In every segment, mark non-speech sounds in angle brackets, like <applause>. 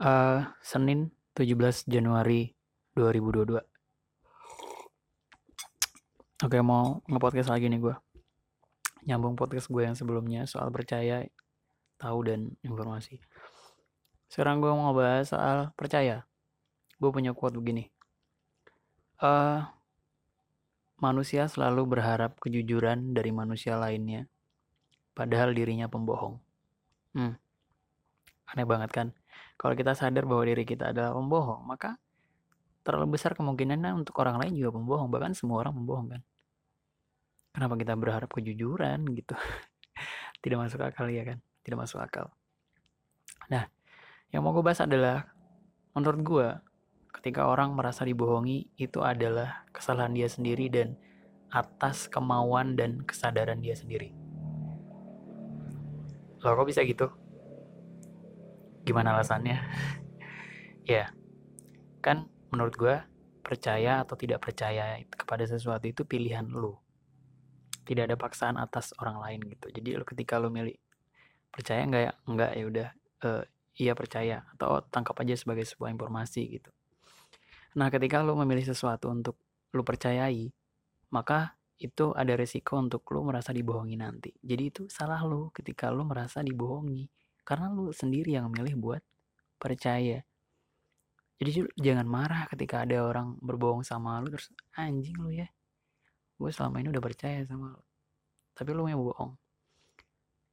uh, Senin 17 Januari 2022 Oke mau nge-podcast lagi nih gue Nyambung podcast gue yang sebelumnya soal percaya, tahu dan informasi. Sekarang gue mau ngebahas soal percaya. Gue punya quote begini. Uh, Manusia selalu berharap kejujuran dari manusia lainnya Padahal dirinya pembohong. Hmm, aneh banget kan kalau kita sadar bahwa diri kita adalah pembohong, maka terlalu besar kemungkinannya untuk orang lain juga pembohong, bahkan semua orang pembohong kan. Kenapa kita berharap kejujuran gitu? <laughs> Tidak masuk akal ya kan? Tidak masuk akal. Nah, yang mau gue bahas adalah menurut gue ketika orang merasa dibohongi itu adalah kesalahan dia sendiri dan atas kemauan dan kesadaran dia sendiri. Loh kok bisa gitu? Gimana alasannya? <laughs> ya, kan menurut gue percaya atau tidak percaya kepada sesuatu itu pilihan lu. Tidak ada paksaan atas orang lain gitu. Jadi lu ketika lu milih percaya nggak ya? Enggak ya udah uh, iya percaya atau tangkap aja sebagai sebuah informasi gitu. Nah, ketika lu memilih sesuatu untuk lu percayai, maka itu ada resiko untuk lu merasa dibohongi nanti. Jadi itu salah lu ketika lu merasa dibohongi karena lu sendiri yang milih buat percaya. Jadi jangan marah ketika ada orang berbohong sama lu terus anjing lu ya gue selama ini udah percaya sama lu. Tapi lu yang bohong.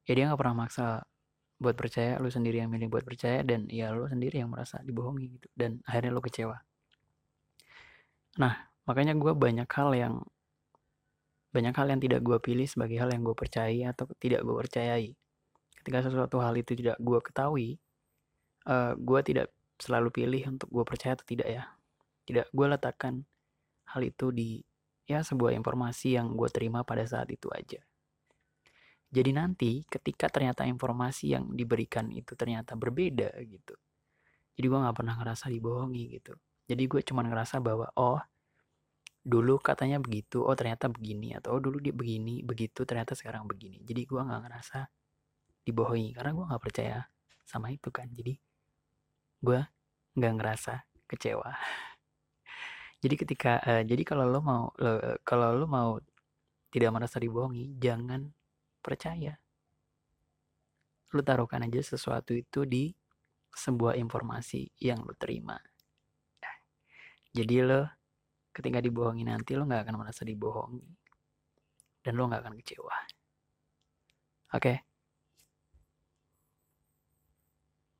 Ya dia nggak pernah maksa buat percaya lu sendiri yang milih buat percaya dan ya lu sendiri yang merasa dibohongi gitu dan akhirnya lu kecewa. Nah makanya gue banyak hal yang banyak hal yang tidak gue pilih sebagai hal yang gue percaya atau tidak gue percayai ketika sesuatu hal itu tidak gue ketahui uh, gue tidak selalu pilih untuk gue percaya atau tidak ya. Tidak gue letakkan hal itu di ya sebuah informasi yang gue terima pada saat itu aja. Jadi nanti ketika ternyata informasi yang diberikan itu ternyata berbeda gitu jadi gue nggak pernah ngerasa dibohongi gitu. Jadi gue cuma ngerasa bahwa oh dulu katanya begitu oh ternyata begini atau oh dulu dia begini begitu ternyata sekarang begini. Jadi gue nggak ngerasa dibohongi karena gue nggak percaya sama itu kan. Jadi gue nggak ngerasa kecewa. <laughs> Jadi ketika uh, jadi kalau lo mau lo, kalau lo mau tidak merasa dibohongi jangan percaya. Lo taruhkan aja sesuatu itu di sebuah informasi yang lo terima. Jadi lo ketika dibohongi nanti lo nggak akan merasa dibohongi. Dan lo nggak akan kecewa. Oke? okay?